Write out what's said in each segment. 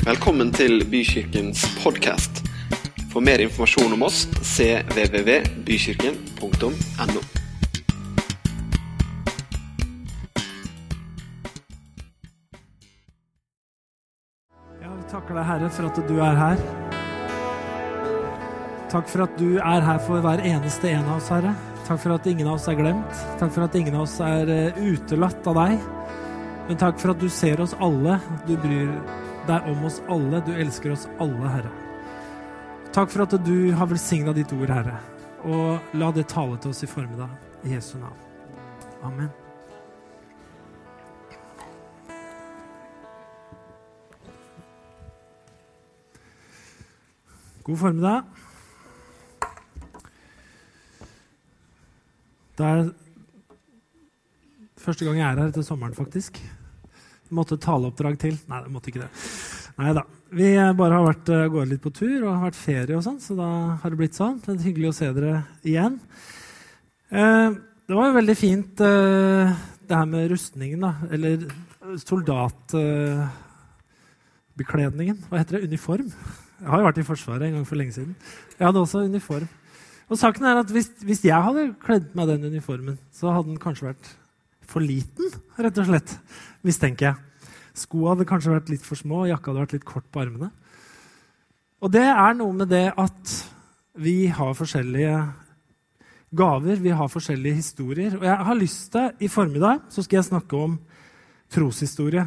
Velkommen til Bykirkens podkast. For mer informasjon om oss cvvvbykirken.no. Ja, vi takker deg, Herre, for at du er her. Takk for at du er her for hver eneste en av oss, Herre. Takk for at ingen av oss er glemt. Takk for at ingen av oss er eh, utelatt av deg. Men takk for at du ser oss alle. Du bryr deg om oss alle. Du elsker oss alle, Herre. Takk for at du har velsigna ditt ord, Herre. Og la det tale til oss i formiddag. I Jesu navn. Amen. God formiddag. Det er første gang jeg er her etter sommeren, faktisk. Måtte taleoppdrag til. Nei, det måtte ikke det. Nei da. Vi bare har vært uh, gått litt på tur og har vært ferie og sånn, så da har det blitt sånn. Det er hyggelig å se dere igjen. Eh, det var jo veldig fint, eh, det her med rustningen, da. Eller soldatbekledningen. Hva heter det? Uniform? Jeg har jo vært i Forsvaret en gang for lenge siden. Jeg hadde også uniform. Og saken er at hvis, hvis jeg hadde kledd meg den uniformen, så hadde den kanskje vært for liten, rett og slett. Mistenker jeg. Skoa hadde kanskje vært litt for små, og jakka hadde vært litt kort på armene. Og det er noe med det at vi har forskjellige gaver, vi har forskjellige historier. Og jeg har lyst til, i formiddag, så skal jeg snakke om troshistorie.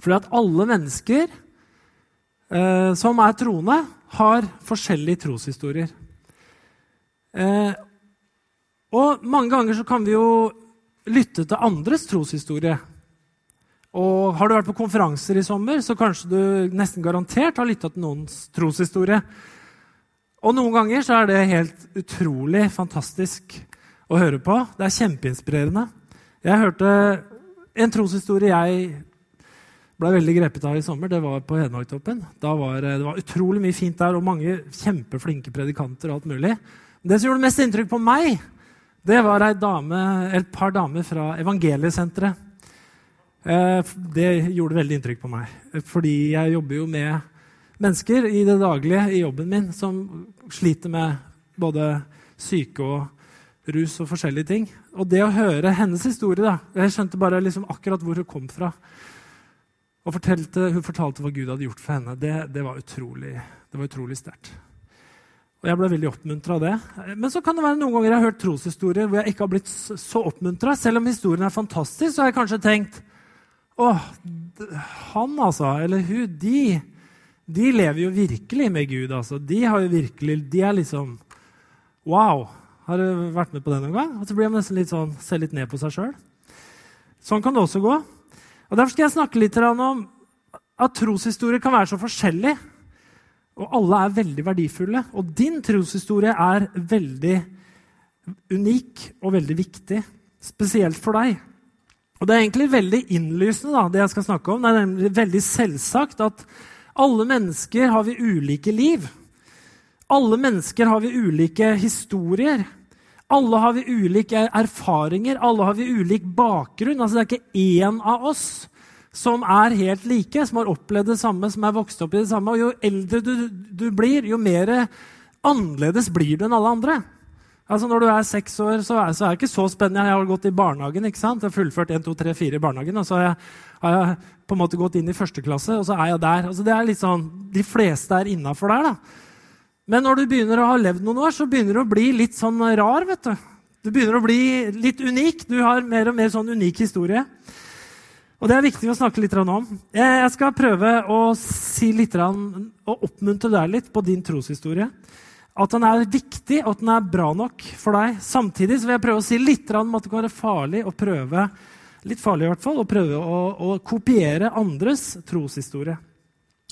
Fordi at alle mennesker eh, som er troende, har forskjellige troshistorier. Eh, og mange ganger så kan vi jo lytte til andres troshistorie. Og har du vært på konferanser i sommer, så kanskje du nesten garantert har lytta til noens troshistorie. Og noen ganger så er det helt utrolig fantastisk å høre på. Det er kjempeinspirerende. Jeg hørte en troshistorie jeg ble veldig grepet av i sommer. Det var på Hedmarktoppen. Var, det var utrolig mye fint der, og mange kjempeflinke predikanter. og alt mulig. Det som gjorde mest inntrykk på meg, det var dame, et par damer fra Evangeliesenteret. Eh, det gjorde veldig inntrykk på meg, fordi jeg jobber jo med mennesker i det daglige i jobben min som sliter med både syke og rus og forskjellige ting. Og det å høre hennes historie da, Jeg skjønte bare liksom akkurat hvor hun kom fra. Og fortalte, hun fortalte hva Gud hadde gjort for henne. Det, det var utrolig, det utrolig sterkt. Og jeg ble veldig oppmuntra av det. Men så kan det være noen ganger jeg har hørt troshistorier hvor jeg ikke har blitt så oppmuntra. Selv om historien er fantastisk, så har jeg kanskje tenkt Å, han altså, eller hun, de, de lever jo virkelig med Gud. altså. De har jo virkelig, de er liksom Wow! Har du vært med på det noen gang? Og så blir man nesten litt sånn, ser litt ned på seg sjøl. Sånn kan det også gå. Og Derfor skal jeg snakke litt om at troshistorier kan være så forskjellige. Og alle er veldig verdifulle. Og din troshistorie er veldig unik og veldig viktig. Spesielt for deg. Og Det er egentlig veldig innlysende, da, det jeg skal snakke om. Det er veldig selvsagt at alle mennesker har vi ulike liv. Alle mennesker har vi ulike historier. Alle har vi ulike erfaringer, alle har vi ulik bakgrunn. Altså, det er ikke én av oss som er helt like, som har opplevd det samme, som er vokst opp i det samme. Og jo eldre du, du blir, jo mer annerledes blir du enn alle andre. Altså Når du er seks år, så er, så er, det ikke så spennende. Jeg har gått i barnehagen. ikke sant? Jeg har fullført 1, 2, 3, 4 i barnehagen. Og så har jeg, har jeg, på en måte gått inn i første klasse, og så er jeg der. Altså det er litt sånn, De fleste er innafor der. da. Men når du begynner å ha levd noen år, så begynner du å bli litt sånn rar. vet du. Du begynner å bli litt unik. Du har mer og mer sånn unik historie. Og det er viktig å snakke litt om. Jeg skal prøve å si litt, og oppmuntre deg litt på din troshistorie. At den er viktig, og at den er bra nok for deg. Samtidig vil jeg prøve å si litt om at det kan være farlig å prøve litt farlig i hvert fall, å prøve å, å kopiere andres troshistorie.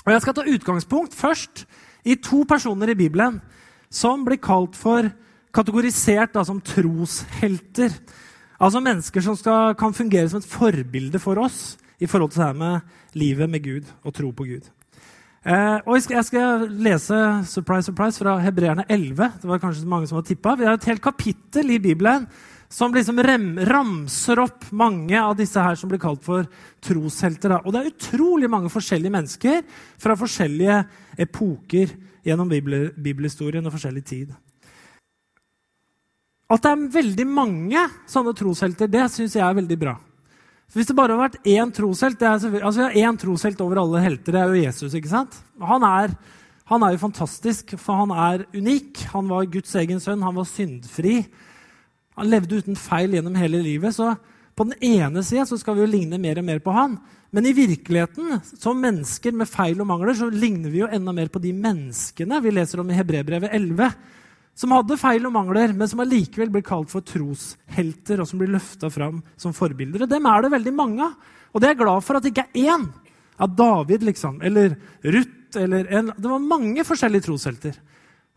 Og Jeg skal ta utgangspunkt først i to personer i Bibelen som blir kalt for kategorisert da, som troshelter. Altså mennesker som skal, kan fungere som et forbilde for oss i forhold til det her med livet med Gud og tro på Gud. Eh, og jeg skal, jeg skal, lese surprise, surprise, fra Hebreerne 11. Det var kanskje mange som hadde tippa. Vi har et helt kapittel i Bibelen som liksom rem, ramser opp mange av disse her som blir kalt for troshelter. Og det er utrolig mange forskjellige mennesker fra forskjellige epoker gjennom bibelhistorien og forskjellig tid. At det er veldig mange sånne troshelter, det syns jeg er veldig bra. Hvis det bare hadde vært én troshelt altså Vi har én troshelt over alle helter. Det er jo Jesus. ikke sant? Han er, han er jo fantastisk, for han er unik. Han var Guds egen sønn. Han var syndfri. Han levde uten feil gjennom hele livet. Så på den ene sida skal vi jo ligne mer og mer på han. Men i virkeligheten, som mennesker med feil og mangler, så ligner vi jo enda mer på de menneskene vi leser om i Hebrebrevet 11. Som hadde feil og mangler, men som allikevel blir kalt for troshelter, og som blir løfta fram som forbilder. Og dem er det veldig mange av. Og det er jeg glad for at det ikke er én. Av David, liksom. Eller Ruth. Eller en, det var mange forskjellige troshelter.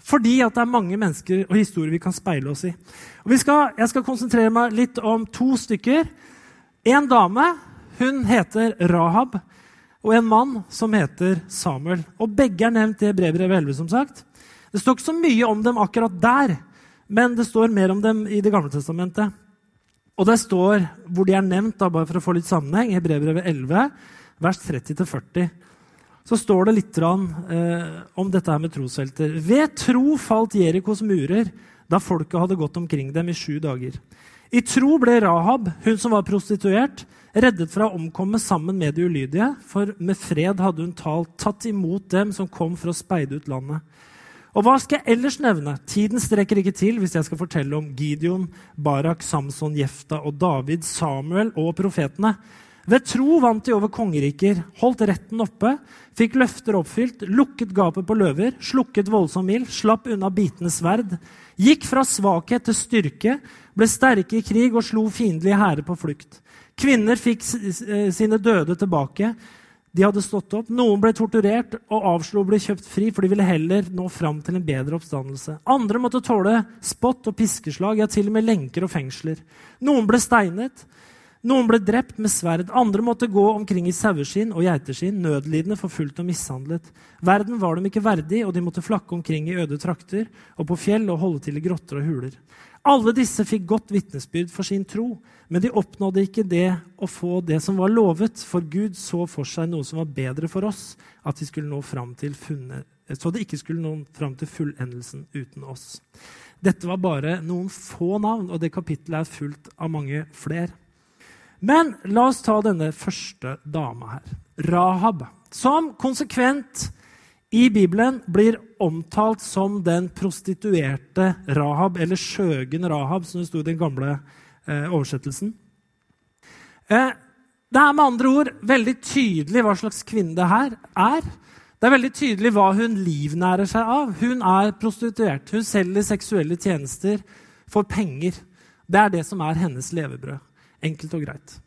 Fordi at det er mange mennesker og historier vi kan speile oss i. Skal, jeg skal konsentrere meg litt om to stykker. En dame hun heter Rahab, og en mann som heter Samuel. Og Begge er nevnt i Brevbrevet 11. som sagt. Det står ikke så mye om dem akkurat der, men det står mer om dem i Det gamle testamentet. Og det står hvor de er nevnt, da, bare for å få litt sammenheng, i Brevbrevet 11, vers 30-40 så står det litt eh, om dette her med troshelter. Ved tro falt Jerikos murer da folket hadde gått omkring dem i sju dager. I tro ble Rahab, hun som var prostituert, reddet fra å omkomme sammen med de ulydige, for med fred hadde hun talt, tatt imot dem som kom for å speide ut landet. Og hva skal jeg ellers nevne? Tiden strekker ikke til hvis jeg skal fortelle om Gideon, Barak, Samson, Jefta og David, Samuel og profetene. Ved tro vant de over kongeriker, holdt retten oppe, fikk løfter oppfylt, lukket gapet på løver, slukket voldsom ild, slapp unna bitende sverd, gikk fra svakhet til styrke, ble sterke i krig og slo fiendtlige hærer på flukt. Kvinner fikk eh, sine døde tilbake. De hadde stått opp. Noen ble torturert og avslo å bli kjøpt fri, for de ville heller nå fram til en bedre oppstandelse. Andre måtte tåle spott og piskeslag, ja, til og med lenker og fengsler. Noen ble steinet. Noen ble drept med sverd, andre måtte gå omkring i saueskinn og geiteskinn, nødlidende, forfulgt og mishandlet. Verden var dem ikke verdig, og de måtte flakke omkring i øde trakter og på fjell og holde til i grotter og huler. Alle disse fikk godt vitnesbyrd for sin tro, men de oppnådde ikke det å få det som var lovet, for Gud så for seg noe som var bedre for oss, at de skulle nå fram til funnet, så det ikke skulle nå fram til fullendelsen uten oss. Dette var bare noen få navn, og det kapittelet er fullt av mange flere. Men la oss ta denne første dama her, Rahab, som konsekvent i Bibelen blir omtalt som den prostituerte Rahab, eller skjøgen Rahab, som det sto i den gamle eh, oversettelsen. Eh, det er med andre ord veldig tydelig hva slags kvinne det her er. Det er veldig tydelig hva hun livnærer seg av. Hun er prostituert. Hun selger seksuelle tjenester for penger. Det er det som er hennes levebrød. Enkelt og greit.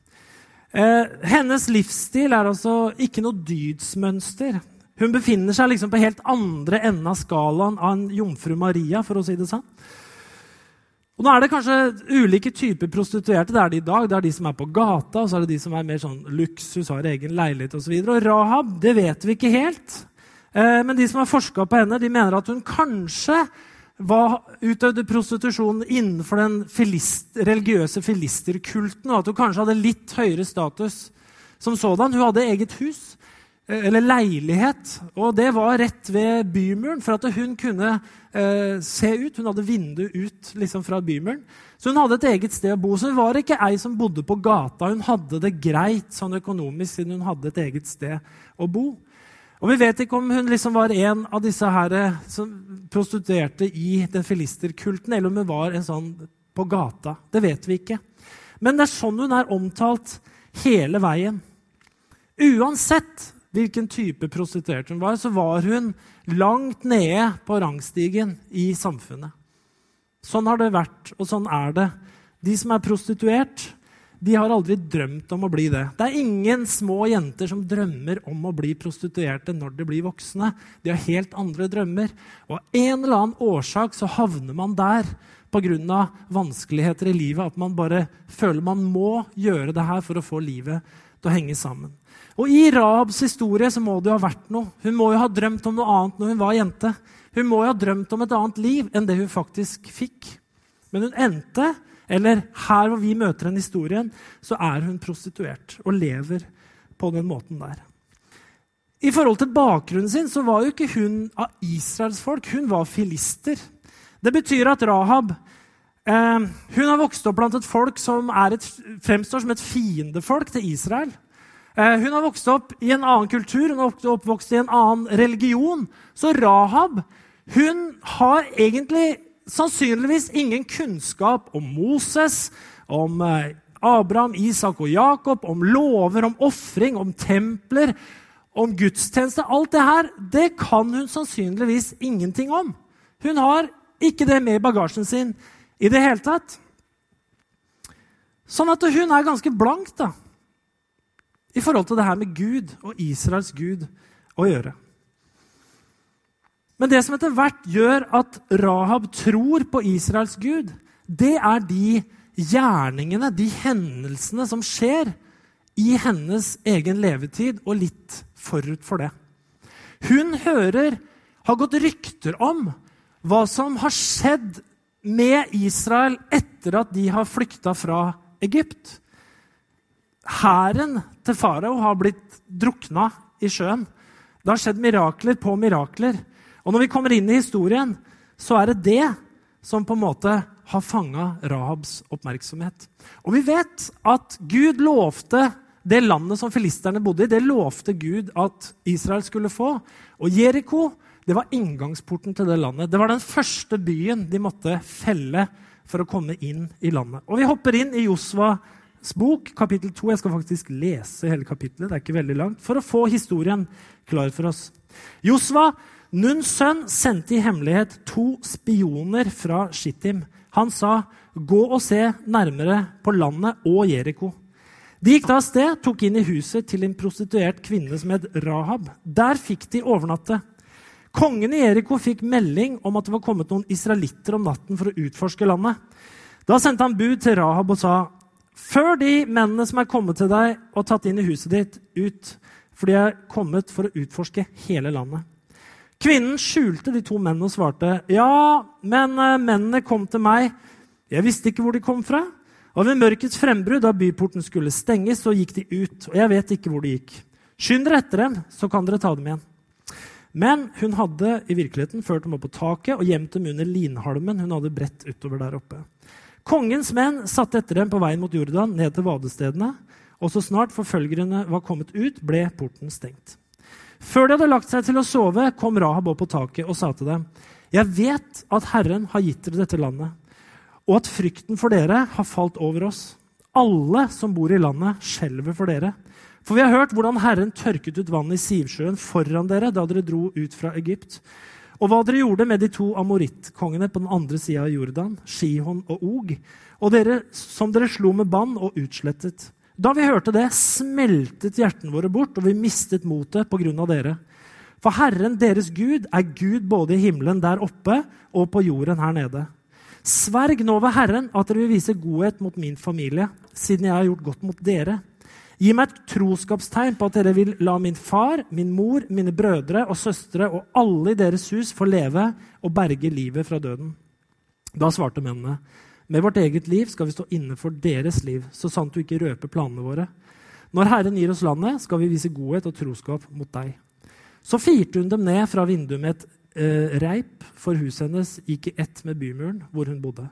Eh, hennes livsstil er altså ikke noe dydsmønster. Hun befinner seg liksom på helt andre enden av skalaen av en jomfru Maria. for å si det sånn. Og nå er det kanskje ulike typer prostituerte. Det er de i dag. Det er de som er på gata, og så er det de som er mer sånn luksus, har egen leilighet osv. Og, så og Rahab det vet vi ikke helt. Eh, men de som har forska på henne, de mener at hun kanskje var, utøvde prostitusjon innenfor den filist, religiøse filisterkulten, og at hun kanskje hadde litt høyere status som sådan. Hun hadde eget hus, eller leilighet, og det var rett ved bymuren, for at hun kunne eh, se ut. Hun hadde vindu ut liksom, fra bymuren. Så hun hadde et eget sted å bo. Så hun var ikke ei som bodde på gata. Hun hadde det greit sånn økonomisk siden hun hadde et eget sted å bo. Og Vi vet ikke om hun liksom var en av disse her eh, som prostituerte i den filisterkulten, eller om hun var en sånn på gata. Det vet vi ikke. Men det er sånn hun er omtalt hele veien. Uansett hvilken type prostituert hun var, så var hun langt nede på rangstigen i samfunnet. Sånn har det vært, og sånn er det. De som er prostituert, de har aldri drømt om å bli det. Det er ingen små jenter som drømmer om å bli prostituerte når de blir voksne. De har helt andre drømmer. Og av en eller annen årsak så havner man der pga. vanskeligheter i livet. At man bare føler man må gjøre det her for å få livet til å henge sammen. Og I Rahabs historie så må det jo ha vært noe. Hun må jo ha drømt om noe annet når hun var jente. Hun må jo ha drømt om et annet liv enn det hun faktisk fikk. Men hun endte eller her hvor vi møter henne i historien, så er hun prostituert og lever på den måten der. I forhold til bakgrunnen sin så var jo ikke hun av Israels folk, hun var filister. Det betyr at Rahab hun har vokst opp blant et folk som et, fremstår som et fiendefolk til Israel. Eh, hun har vokst opp i en annen kultur, hun har oppvokst i en annen religion. Så Rahab hun har egentlig sannsynligvis ingen kunnskap om Moses, om eh, Abraham, Isak og Jakob, om lover, om ofring, om templer, om gudstjeneste. Alt det her det kan hun sannsynligvis ingenting om. Hun har ikke det med i bagasjen sin i det hele tatt. Sånn at hun er ganske blank da, i forhold til det her med Gud og Israels Gud å gjøre. Men det som etter hvert gjør at Rahab tror på Israels Gud, det er de gjerningene, de hendelsene som skjer i hennes egen levetid og litt forut for det. Hun hører, har gått rykter om, hva som har skjedd med Israel etter at de har flykta fra Egypt. Hæren til farao har blitt drukna i sjøen. Det har skjedd mirakler på mirakler. Og når vi kommer inn i historien, så er det det som på en måte har fanga Rahabs oppmerksomhet. Og vi vet at Gud lovte det landet som filisterne bodde i, det lovte Gud at Israel skulle få. Og Jeriko det var inngangsporten til det landet. Det var den første byen de måtte felle for å komme inn i landet. Og Vi hopper inn i Josvas bok, kapittel 2. Jeg skal faktisk lese hele kapittelet, det er ikke veldig langt, for å få historien klar for oss. Josva Nuns sønn sendte i hemmelighet to spioner fra Shittim. Han sa, 'Gå og se nærmere på landet og Jeriko.' De gikk da av sted, tok inn i huset til en prostituert kvinne som het Rahab. Der fikk de overnatte. Kongen i Eriko fikk melding om at det var kommet noen israelitter om natten for å utforske landet. Da sendte han bud til Rahab og sa, 'Før de mennene som er kommet til deg og tatt inn i huset ditt, ut, for de er kommet for å utforske hele landet.' Kvinnen skjulte de to mennene og svarte, 'Ja, men uh, mennene kom til meg. Jeg visste ikke hvor de kom fra.' Og ved mørkets frembrudd, da byporten skulle stenges, så gikk de ut. Og jeg vet ikke hvor de gikk. Skynd dere etter dem, så kan dere ta dem igjen. Men hun hadde i virkeligheten ført dem opp på taket og gjemt dem under linhalmen hun hadde bredt utover der oppe. Kongens menn satte etter dem på veien mot Jordan, ned til vadestedene. Og så snart forfølgerne var kommet ut, ble porten stengt. Før de hadde lagt seg til å sove, kom Rahab opp på taket og sa til dem.: Jeg vet at Herren har gitt dere dette landet, og at frykten for dere har falt over oss. Alle som bor i landet, skjelver for dere. For vi har hørt hvordan Herren tørket ut vannet i Sivsjøen foran dere da dere dro ut fra Egypt, og hva dere gjorde med de to amorittkongene på den andre sida av Jordan, Shihon og Og, og dere, som dere slo med bann og utslettet. Da vi hørte det, smeltet hjertene våre bort, og vi mistet motet pga. dere. For Herren, deres Gud, er Gud både i himmelen der oppe og på jorden her nede. Sverg nå ved Herren at dere vil vise godhet mot min familie, siden jeg har gjort godt mot dere. Gi meg et troskapstegn på at dere vil la min far, min mor, mine brødre og søstre og alle i deres hus få leve og berge livet fra døden. Da svarte mennene. Med vårt eget liv skal vi stå inne for deres liv, så sant du ikke røper planene våre. Når Herren gir oss landet, skal vi vise godhet og troskap mot deg. Så firte hun dem ned fra vinduet med et eh, reip, for huset hennes gikk i ett med bymuren hvor hun bodde.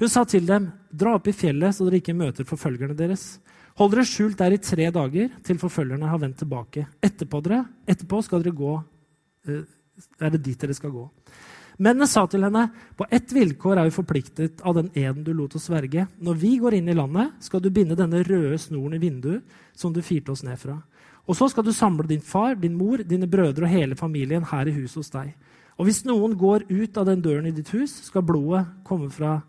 Hun sa til dem, dra opp i fjellet så dere ikke møter forfølgerne deres. Hold dere skjult der i tre dager til forfølgerne har vendt tilbake. Etterpå, dere, etterpå skal dere gå, eh, er det dit dere skal gå. Mennene sa til henne, på ett vilkår er vi forpliktet av den eden du lot oss sverge. Når vi går inn i landet, skal du binde denne røde snoren i vinduet som du firte oss ned fra. Og så skal du samle din far, din mor, dine brødre og hele familien her i huset hos deg. Og hvis noen går ut av den døren i ditt hus, skal blodet, komme fra,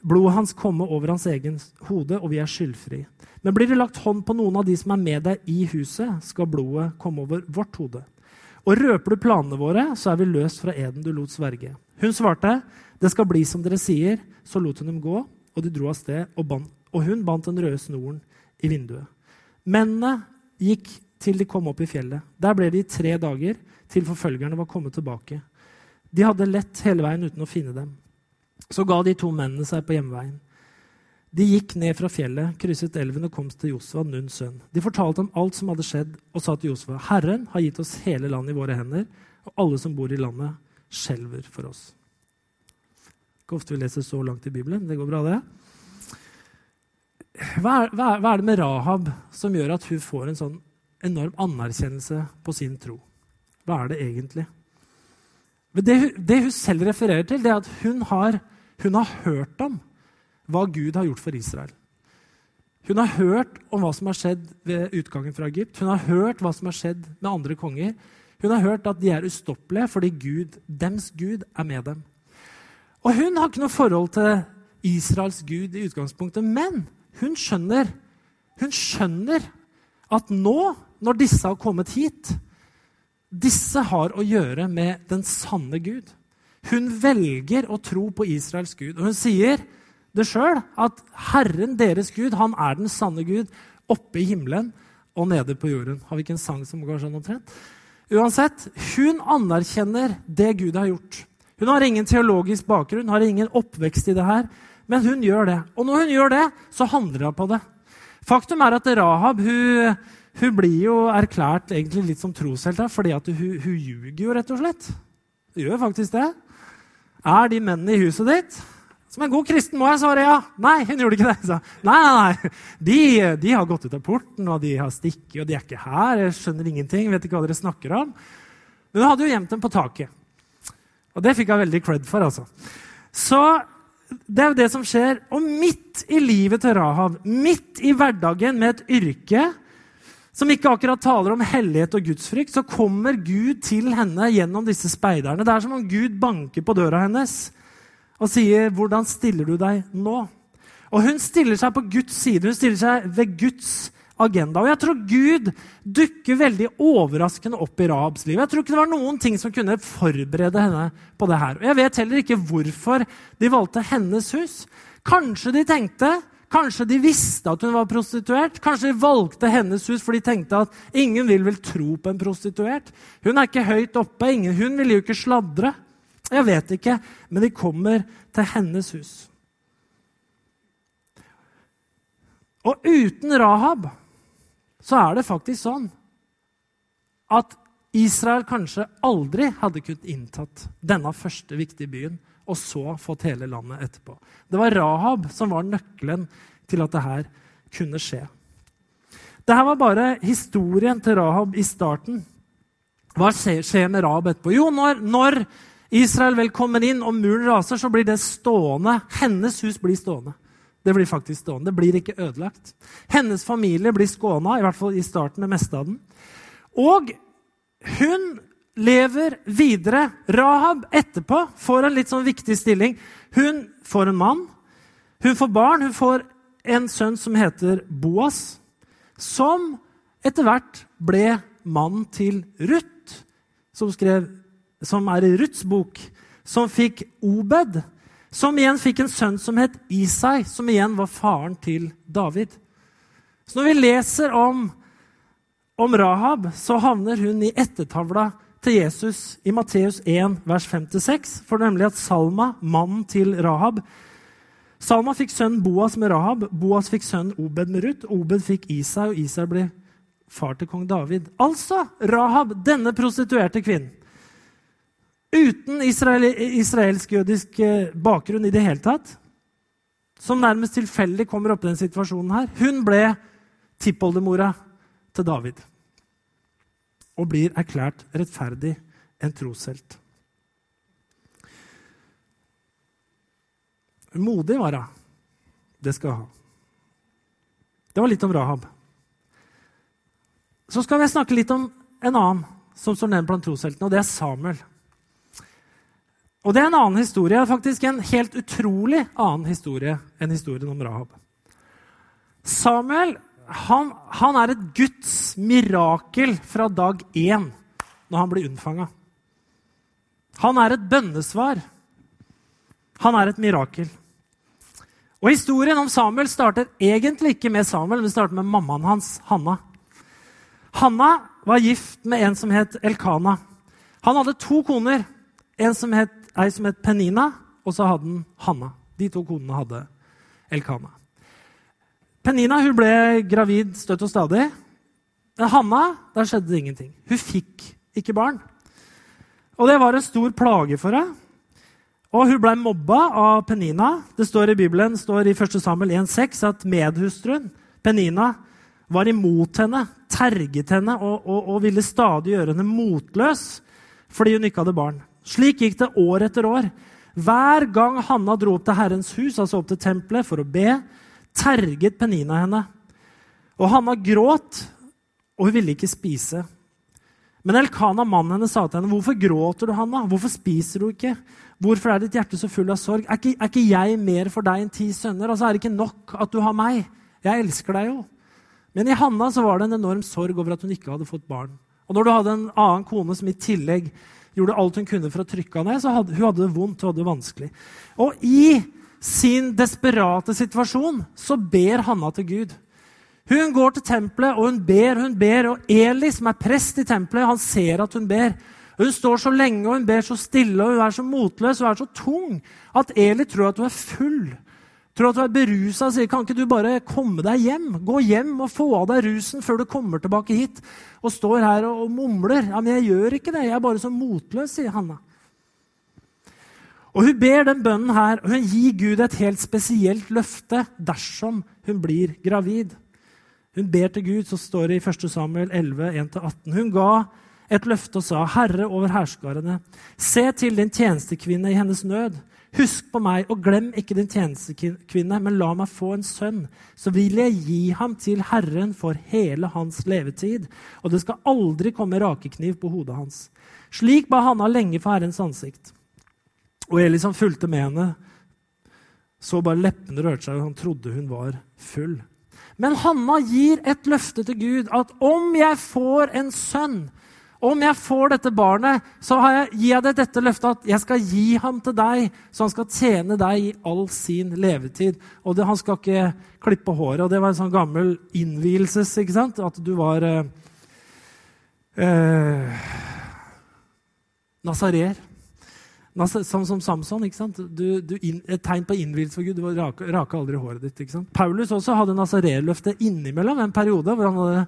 blodet hans komme over hans egen hode, og vi er skyldfri. Men blir det lagt hånd på noen av de som er med deg i huset, skal blodet komme over vårt hode. Og røper du planene våre, så er vi løst fra eden du lot sverge. Hun svarte, det skal bli som dere sier. Så lot hun dem gå, og de dro av sted, og, og hun bandt den røde snoren i vinduet. Mennene gikk til de kom opp i fjellet. Der ble de i tre dager, til forfølgerne var kommet tilbake. De hadde lett hele veien uten å finne dem. Så ga de to mennene seg på hjemveien. De gikk ned fra fjellet, krysset elven og kom til Josva, Nuns sønn. De fortalte om alt som hadde skjedd, og sa til Josva.: Herren har gitt oss hele landet i våre hender, og alle som bor i landet, skjelver for oss. Ikke ofte vi leser så langt i Bibelen. Det går bra, det. Hva er, hva hva er det med Rahab som gjør at hun får en sånn enorm anerkjennelse på sin tro? Hva er det egentlig? Det, det hun selv refererer til, det er at hun har, hun har hørt om hva Gud har gjort for Israel. Hun har hørt om hva som har skjedd ved utgangen fra Egypt. Hun har hørt hva som har skjedd med andre konger. Hun har hørt at de er ustoppelige fordi Gud, dems Gud er med dem. Og hun har ikke noe forhold til Israels Gud i utgangspunktet, men hun skjønner, hun skjønner at nå, når disse har kommet hit Disse har å gjøre med den sanne Gud. Hun velger å tro på Israels Gud. Og hun sier det sjøl, at Herren deres Gud, han er den sanne Gud, oppe i himmelen og nede på jorden. Har vi ikke en sang som går sånn omtrent? Uansett, hun anerkjenner det Gud har gjort. Hun har ingen teologisk bakgrunn, har ingen oppvekst i det her, men hun gjør det. Og når hun gjør det, så handler hun på det. Faktum er at Rahab hun, hun blir jo erklært egentlig litt som troshelt her, fordi at hun, hun ljuger jo, rett og slett. Hun gjør faktisk det. Er de mennene i huset ditt? Som en god kristen må jeg svare ja. Nei, hun gjorde ikke det. Så, nei, nei, nei. De, de, har gått ut av porten, og de har stikket, og de er ikke her. Jeg skjønner ingenting, vet ikke hva dere snakker om. Men hun hadde jo gjemt dem på taket. Og det fikk hun veldig cred for, altså. Så det er jo det som skjer. Og midt i livet til Rahab, midt i hverdagen med et yrke som ikke akkurat taler om hellighet og gudsfrykt, så kommer Gud til henne gjennom disse speiderne. Det er som om Gud banker på døra hennes og sier, 'Hvordan stiller du deg nå?' Og hun stiller seg på Guds side. Hun stiller seg ved Guds agenda. Og jeg tror Gud dukker veldig overraskende opp i Rahabs liv. Jeg tror ikke det var noen ting som kunne forberede henne på det her. Og jeg vet heller ikke hvorfor de valgte hennes hus. Kanskje de tenkte Kanskje de visste at hun var prostituert. Kanskje de valgte hennes hus for de tenkte at ingen vil vel tro på en prostituert. Hun er ikke høyt oppe. Ingen, hun vil jo ikke sladre. Jeg vet ikke, men de kommer til hennes hus. Og uten Rahab så er det faktisk sånn at Israel kanskje aldri hadde kunnet inntatt denne første viktige byen og så fått hele landet etterpå. Det var Rahab som var nøkkelen til at det her kunne skje. Dette var bare historien til Rahab i starten. Hva skjer med Rahab etterpå? Jo, når, når Israel vel kommer inn og muren raser, så blir det stående. Hennes hus blir stående. Det blir faktisk stående. Det blir ikke ødelagt. Hennes familie blir skåna, i hvert fall i starten, det meste av den. Og hun lever videre. Rahab etterpå får en litt sånn viktig stilling. Hun får en mann. Hun får barn. Hun får en sønn som heter Boas, som etter hvert ble mannen til Ruth, som som er i Ruths bok, som fikk Obed, som igjen fikk en sønn som het Isai, som igjen var faren til David. Så når vi leser om, om Rahab, så havner hun i ettertavla til Jesus i Matteus 1, vers 5-6, for nemlig at Salma, mannen til Rahab Salma fikk sønn Boas med Rahab, Boas fikk sønn Obed med Ruth, Obed fikk Isai, og Isai ble far til kong David. Altså Rahab, denne prostituerte kvinnen uten israel, israelsk-jødisk eh, bakgrunn i det hele tatt, som nærmest tilfeldig kommer opp i denne situasjonen her, hun ble tippoldemora til David og blir erklært rettferdig en troshelt. Modig var hun. Det skal hun ha. Det var litt om Rahab. Så skal vi snakke litt om en annen som står nevnt blant trosheltene, og det er Samuel. Og det er en annen historie, faktisk en helt utrolig annen historie enn historien om Rahab. Samuel han, han er et Guds mirakel fra dag én når han blir unnfanga. Han er et bønnesvar. Han er et mirakel. Og Historien om Samuel starter egentlig ikke med Samuel, men starter med mammaen hans, Hanna. Hanna var gift med en som het Elkana. Han hadde to koner. En som het ei som het Penina, og så hadde han Hanna. De to konene hadde Elkana. Penina hun ble gravid støtt og stadig. Hanna, der skjedde det ingenting. Hun fikk ikke barn. Og det var en stor plage for henne. Og hun ble mobba av Penina. Det står i Bibelen står i 1. Samuel 1,6 at medhustruen Penina var imot henne, terget henne og, og, og ville stadig gjøre henne motløs fordi hun ikke hadde barn. Slik gikk det år etter år. Hver gang Hanna dro opp til Herrens hus, altså opp til tempelet, for å be, terget Penina henne. Og Hanna gråt, og hun ville ikke spise. Men Elkana, mannen hennes, sa til henne, 'Hvorfor gråter du, Hanna? Hvorfor spiser du ikke?' 'Hvorfor er ditt hjerte så full av sorg?' Er ikke, er ikke jeg mer for deg enn ti sønner?' Altså, er det ikke nok at du har meg? Jeg elsker deg jo. Men i Hanna så var det en enorm sorg over at hun ikke hadde fått barn. Og når du hadde en annen kone som i tillegg gjorde alt hun kunne for å trykke henne så hadde hun hadde det vondt hun hadde det vanskelig. Og i sin desperate situasjon så ber Hanna til Gud. Hun går til tempelet, og hun ber, hun ber. Og Eli, som er prest i tempelet, han ser at hun ber. Hun står så lenge og hun ber så stille og hun er så motløs og er så tung at Eli tror at hun er full. Tror at hun er berusa og sier kan ikke du bare komme deg hjem? Gå hjem og få av deg rusen før du kommer tilbake hit. Og står her og mumler. Ja, men jeg gjør ikke det. Jeg er bare så motløs, sier Hanna. Og Hun ber den bønnen her, og hun gir Gud et helt spesielt løfte dersom hun blir gravid. Hun ber til Gud, så står det i 1. Samuel 11, 1-18. Hun ga et løfte og sa, 'Herre over hærskarene, se til din tjenestekvinne i hennes nød.' Husk på meg, og glem ikke din tjenestekvinne, men la meg få en sønn. Så vil jeg gi ham til Herren for hele hans levetid, og det skal aldri komme rakekniv på hodet hans. Slik ba Hanna lenge for Herrens ansikt. Og Eli som fulgte med henne, så bare leppene rørte seg, og han trodde hun var full. Men Hanna gir et løfte til Gud at om jeg får en sønn, om jeg får dette barnet, så jeg, gir jeg deg dette løftet at jeg skal gi ham til deg, så han skal tjene deg i all sin levetid. Og det, han skal ikke klippe håret. Og det var en sånn gammel innvielses, ikke sant? At du var eh, eh, nasarer. Som, som Samson. ikke sant? Du, du inn, et tegn på innvielse for Gud. Du raka, raka aldri håret ditt. ikke sant? Paulus også hadde nasarerløfte innimellom en periode hvor han hadde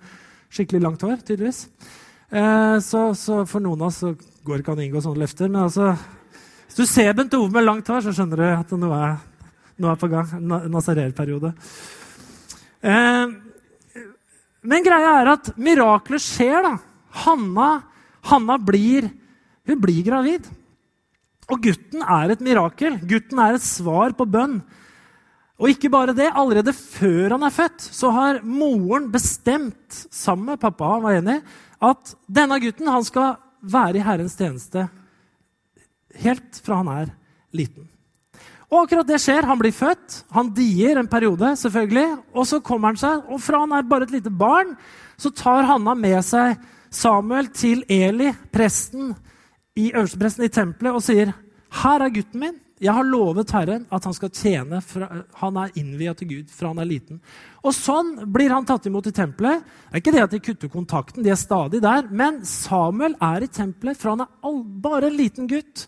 skikkelig langt hår. tydeligvis. Eh, så, så, for noen av oss så går ikke an å inngå sånne løfter. Men altså, hvis du ser Bent Ove med langt hår, så skjønner du at noe er, er på gang. Na, nasarerperiode. Eh, men greia er at mirakler skjer, da. Hanna, Hanna blir, hun blir gravid. Og gutten er et mirakel. Gutten er et svar på bønn. Og ikke bare det, allerede før han er født, så har moren bestemt, sammen med pappa, han var enig, at denne gutten han skal være i Herrens tjeneste helt fra han er liten. Og akkurat det skjer. Han blir født, han dier en periode, selvfølgelig. Og så kommer han seg, og fra han er bare et lite barn, så tar Hanna med seg Samuel til Eli, presten, i øverstepresten i tempelet og sier, 'Her er gutten min. Jeg har lovet Herren at han skal tjene. Han er innvia til Gud fra han er liten.' Og Sånn blir han tatt imot i tempelet. Det er ikke det at de kutter kontakten, de er stadig der. Men Samuel er i tempelet for han er all, bare en liten gutt.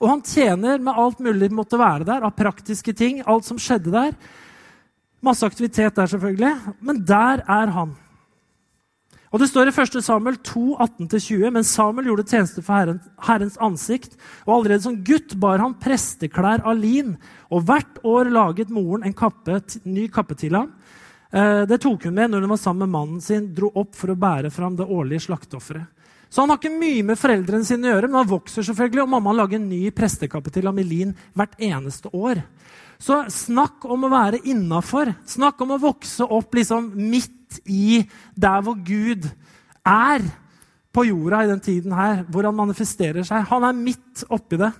Og han tjener med alt mulig måtte være der, av praktiske ting. Alt som skjedde der. Masse aktivitet der, selvfølgelig. Men der er han. Og Det står i 1. Samuel 2, 18-20, men Samuel gjorde tjeneste for Herren, Herrens ansikt. Og allerede som gutt bar han presteklær av lin, og hvert år laget moren en kappe, ny kappe til ham. Eh, det tok hun med når hun var sammen med mannen sin, dro opp for å bære fram det årlige slakteofferet. Så han har ikke mye med foreldrene sine å gjøre, men han vokser selvfølgelig, og mamma lager en ny prestekappe til lin hvert eneste år. Så snakk om å være innafor. Snakk om å vokse opp liksom midt i der hvor Gud er på jorda i den tiden her, hvor han manifesterer seg. Han er midt oppi det.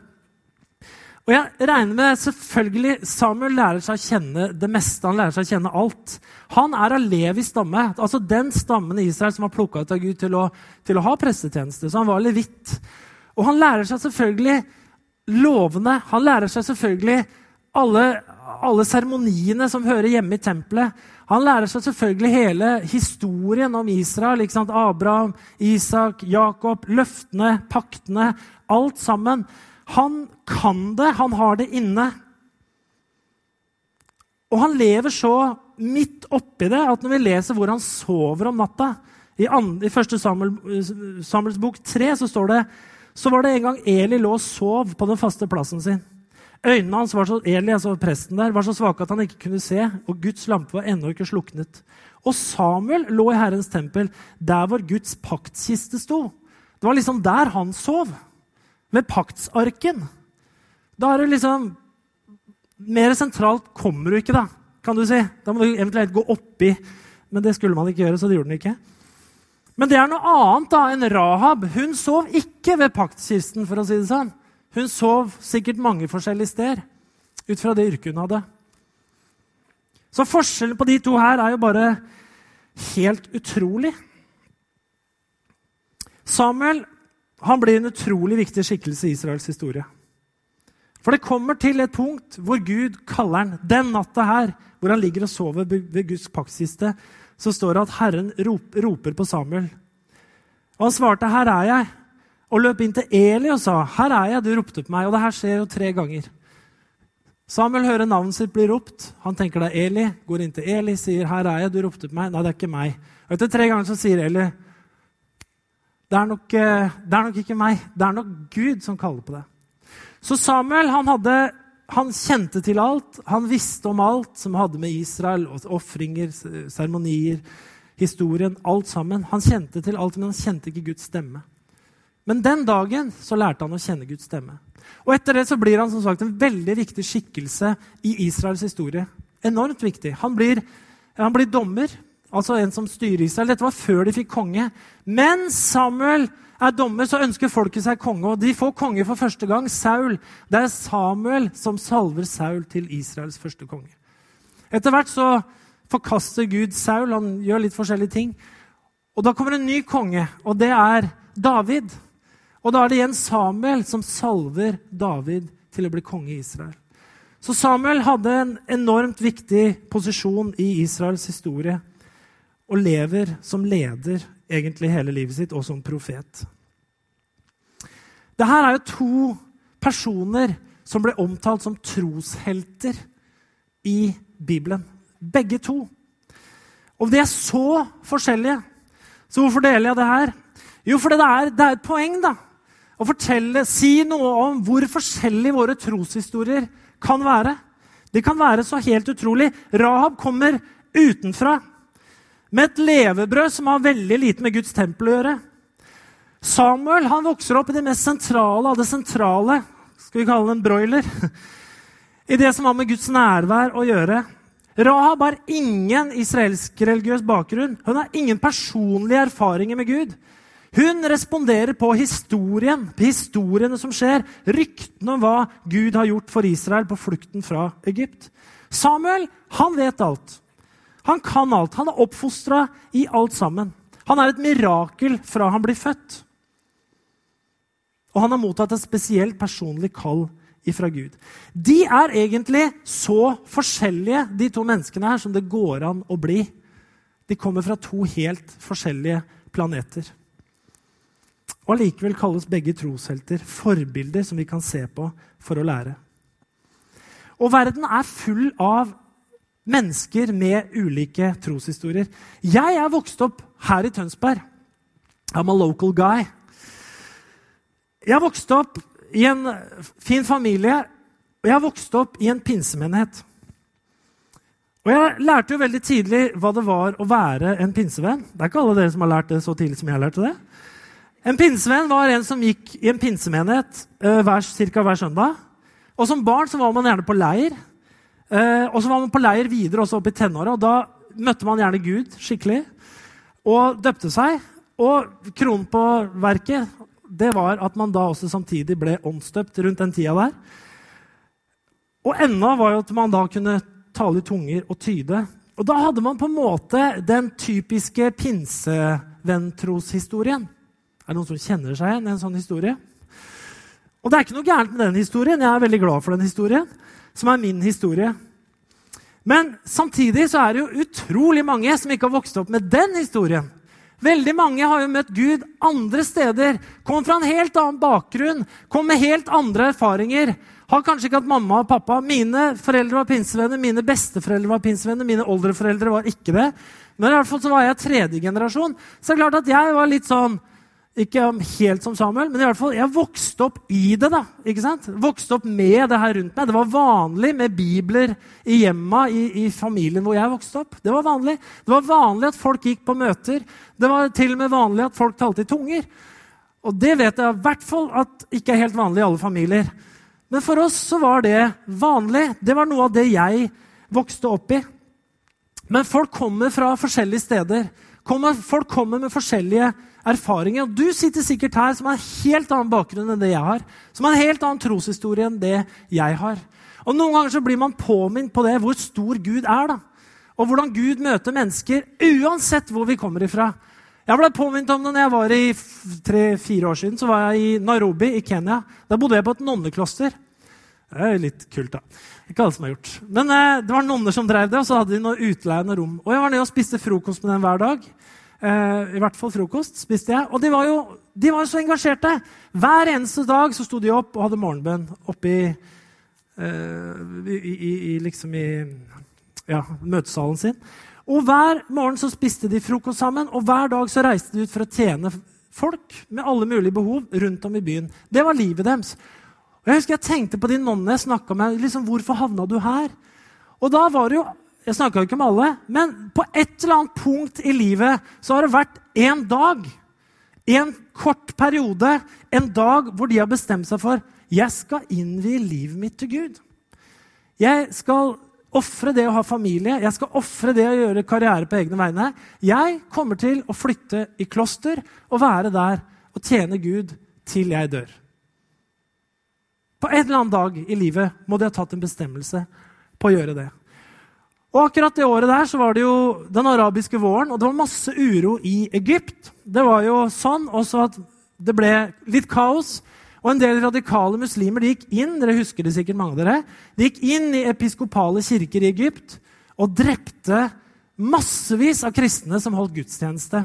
Og jeg regner med selvfølgelig Samuel lærer seg å kjenne det meste. Han lærer seg å kjenne alt. Han er av Levis stamme, altså den stammen i Israel som var plukka ut av Gud til å, til å ha prestetjeneste. Så han var levitt. Og han lærer seg selvfølgelig lovene. Han lærer seg selvfølgelig alle, seremoniene som hører hjemme i tempelet. Han lærer seg selvfølgelig hele historien om Israel. Abraham, Isak, Jakob, løftene, paktene. Alt sammen. Han kan det, han har det inne. Og han lever så midt oppi det at når vi leser hvor han sover om natta I, andre, i første Samuel, Samuels bok tre så står det så var det en gang Eli lå og sov på den faste plassen sin. Øynene hans var så, Eli, altså presten der, var så svake at han ikke kunne se, og Guds lampe var ennå ikke sluknet. Og Samuel lå i Herrens tempel, der hvor Guds paktkiste sto. Det var liksom der han sov. Ved paktsarken. Da er det liksom Mer sentralt kommer du ikke, da, kan du si. Da må du eventuelt gå oppi. Men det skulle man ikke gjøre, så det gjorde den ikke. Men det er noe annet da enn Rahab. Hun sov ikke ved paktkisten, for å si det sånn. Hun sov sikkert mange forskjellige steder ut fra det yrket hun hadde. Så forskjellen på de to her er jo bare helt utrolig. Samuel han blir en utrolig viktig skikkelse i Israels historie. For det kommer til et punkt hvor Gud kaller han den natta her, hvor han ligger og sover ved Guds paktkiste, så står det at Herren roper på Samuel. Og han svarte, 'Her er jeg.' Og løp inn til Eli og sa, 'Her er jeg, du ropte på meg.' Og det her skjer jo tre ganger. Samuel hører navnet sitt bli ropt. Han tenker det er Eli. Går inn til Eli, sier, 'Her er jeg, du ropte på meg.' Nei, det er ikke meg. Og etter tre ganger så sier Eli, det er, nok, eh, det er nok ikke meg. Det er nok Gud som kaller på det. Så Samuel han, hadde, han kjente til alt. Han visste om alt som hadde med Israel og ofringer, seremonier, historien, alt sammen. Han kjente til alt, men han kjente ikke Guds stemme. Men den dagen så lærte han å kjenne Guds stemme. Og etter det så blir han som sagt en veldig viktig skikkelse i Israels historie. Enormt viktig. Han blir, han blir dommer, altså en som styrer Israel. Dette var før de fikk konge. Men Samuel er dommer, så ønsker folket seg konge. Og de får konge for første gang, Saul. Det er Samuel som salver Saul til Israels første konge. Etter hvert så forkaster Gud Saul. Han gjør litt forskjellige ting. Og da kommer en ny konge, og det er David. Og da er det igjen Samuel som salver David til å bli konge i Israel. Så Samuel hadde en enormt viktig posisjon i Israels historie og lever som leder egentlig hele livet sitt, og som profet. Dette er jo to personer som ble omtalt som troshelter i Bibelen. Begge to. Og de er så forskjellige. Så hvorfor deler jeg det her? Jo, fordi det er, det er et poeng, da og fortelle, si noe om hvor forskjellige våre troshistorier kan være. Det kan være så helt utrolig. Rahab kommer utenfra med et levebrød som har veldig lite med Guds tempel å gjøre. Samuel han vokser opp i det mest sentrale av det sentrale. Skal vi kalle det en broiler? I det som har med Guds nærvær å gjøre. Rahab har ingen israelsk religiøs bakgrunn. Hun har ingen personlige erfaringer med Gud. Hun responderer på historien, på historiene som skjer, ryktene om hva Gud har gjort for Israel på flukten fra Egypt. Samuel han vet alt. Han kan alt. Han er oppfostra i alt sammen. Han er et mirakel fra han blir født. Og han har mottatt et spesielt personlig kall ifra Gud. De er egentlig så forskjellige, de to menneskene her, som det går an å bli. De kommer fra to helt forskjellige planeter. Og allikevel kalles begge troshelter forbilder som vi kan se på for å lære. Og verden er full av mennesker med ulike troshistorier. Jeg er vokst opp her i Tønsberg. I'm a local guy. Jeg vokste vokst opp i en fin familie, og jeg vokste vokst opp i en pinsemenighet. Og Jeg lærte jo veldig tidlig hva det var å være en pinsevenn. Det er ikke alle dere som har lært det så tidlig som jeg lærte det. En pinsevenn var en som gikk i en pinsemenighet uh, hver, hver søndag. Og Som barn så var man gjerne på leir. Uh, og så var man på leir videre også opp i tenåra. Da møtte man gjerne Gud skikkelig og døpte seg. Og kronen på verket det var at man da også samtidig ble åndsdøpt rundt den tida der. Og enda var jo at man da kunne tale i tunger og tyde. Og da hadde man på en måte den typiske pinsevenntroshistorien. Er det noen som kjenner seg igjen i en sånn historie? Og det er ikke noe gærent med den historien. Jeg er veldig glad for den historien, som er min historie. Men samtidig så er det jo utrolig mange som ikke har vokst opp med den historien. Veldig mange har jo møtt Gud andre steder. Kom fra en helt annen bakgrunn, kom med helt andre erfaringer. Har kanskje ikke hatt mamma og pappa. Mine foreldre var pinsevenner, mine besteforeldre var pinsevenner, mine oldeforeldre var ikke det. Men i hvert fall så var jeg tredje generasjon. Så det er klart at jeg var litt sånn ikke helt som Samuel, men i hvert fall, jeg vokste opp i det. da, ikke sant? Vokste opp med det her rundt meg. Det var vanlig med bibler i hjemma i, i, familien hvor jeg vokste opp. Det var vanlig Det var vanlig at folk gikk på møter. Det var til og med vanlig at folk talte i tunger. Og det vet jeg i hvert fall at ikke er helt vanlig i alle familier. Men for oss så var det vanlig. Det var noe av det jeg vokste opp i. Men folk kommer fra forskjellige steder. Folk kommer med forskjellige erfaringer. Og du sitter sikkert her som har en helt annen bakgrunn enn det jeg har. Som har en helt annen troshistorie enn det jeg har. Og Noen ganger så blir man påminnet på det, hvor stor Gud er. da. Og hvordan Gud møter mennesker uansett hvor vi kommer ifra. Jeg ble påminnet om det når jeg var i tre-fire år siden. Så var jeg i Nairobi i Kenya. Da bodde jeg på et nonnekloster. Det er litt kult, da. Ikke alle som har gjort. Men eh, det var nonner som drev det, og så hadde de noe utleiende rom. Og jeg var nede og spiste frokost med dem hver dag. Eh, I hvert fall frokost spiste jeg. Og de var jo de var så engasjerte. Hver eneste dag så sto de opp og hadde morgenbønn oppe i, eh, i, i, i, liksom ja, møtesalen sin. Og hver morgen så spiste de frokost sammen, og hver dag så reiste de ut for å tjene folk med alle mulige behov rundt om i byen. Det var livet deres. Og Jeg husker jeg tenkte på de nonnene jeg snakka med. liksom, Hvorfor havna du her? Og da var det jo jeg snakka ikke med alle, men på et eller annet punkt i livet så har det vært en dag, en kort periode, en dag hvor de har bestemt seg for jeg skal innvie livet mitt til Gud. Jeg skal ofre det å ha familie, jeg skal ofre det å gjøre karriere på egne vegne. Jeg kommer til å flytte i kloster og være der og tjene Gud til jeg dør. På en eller annen dag i livet må de ha tatt en bestemmelse på å gjøre det. Og akkurat det året der så var det jo den arabiske våren, og det var masse uro i Egypt. Det var jo sånn også at det ble litt kaos. Og en del radikale muslimer de gikk inn dere husker det sikkert mange av dere, de gikk inn i episkopale kirker i Egypt og drepte massevis av kristne som holdt gudstjeneste.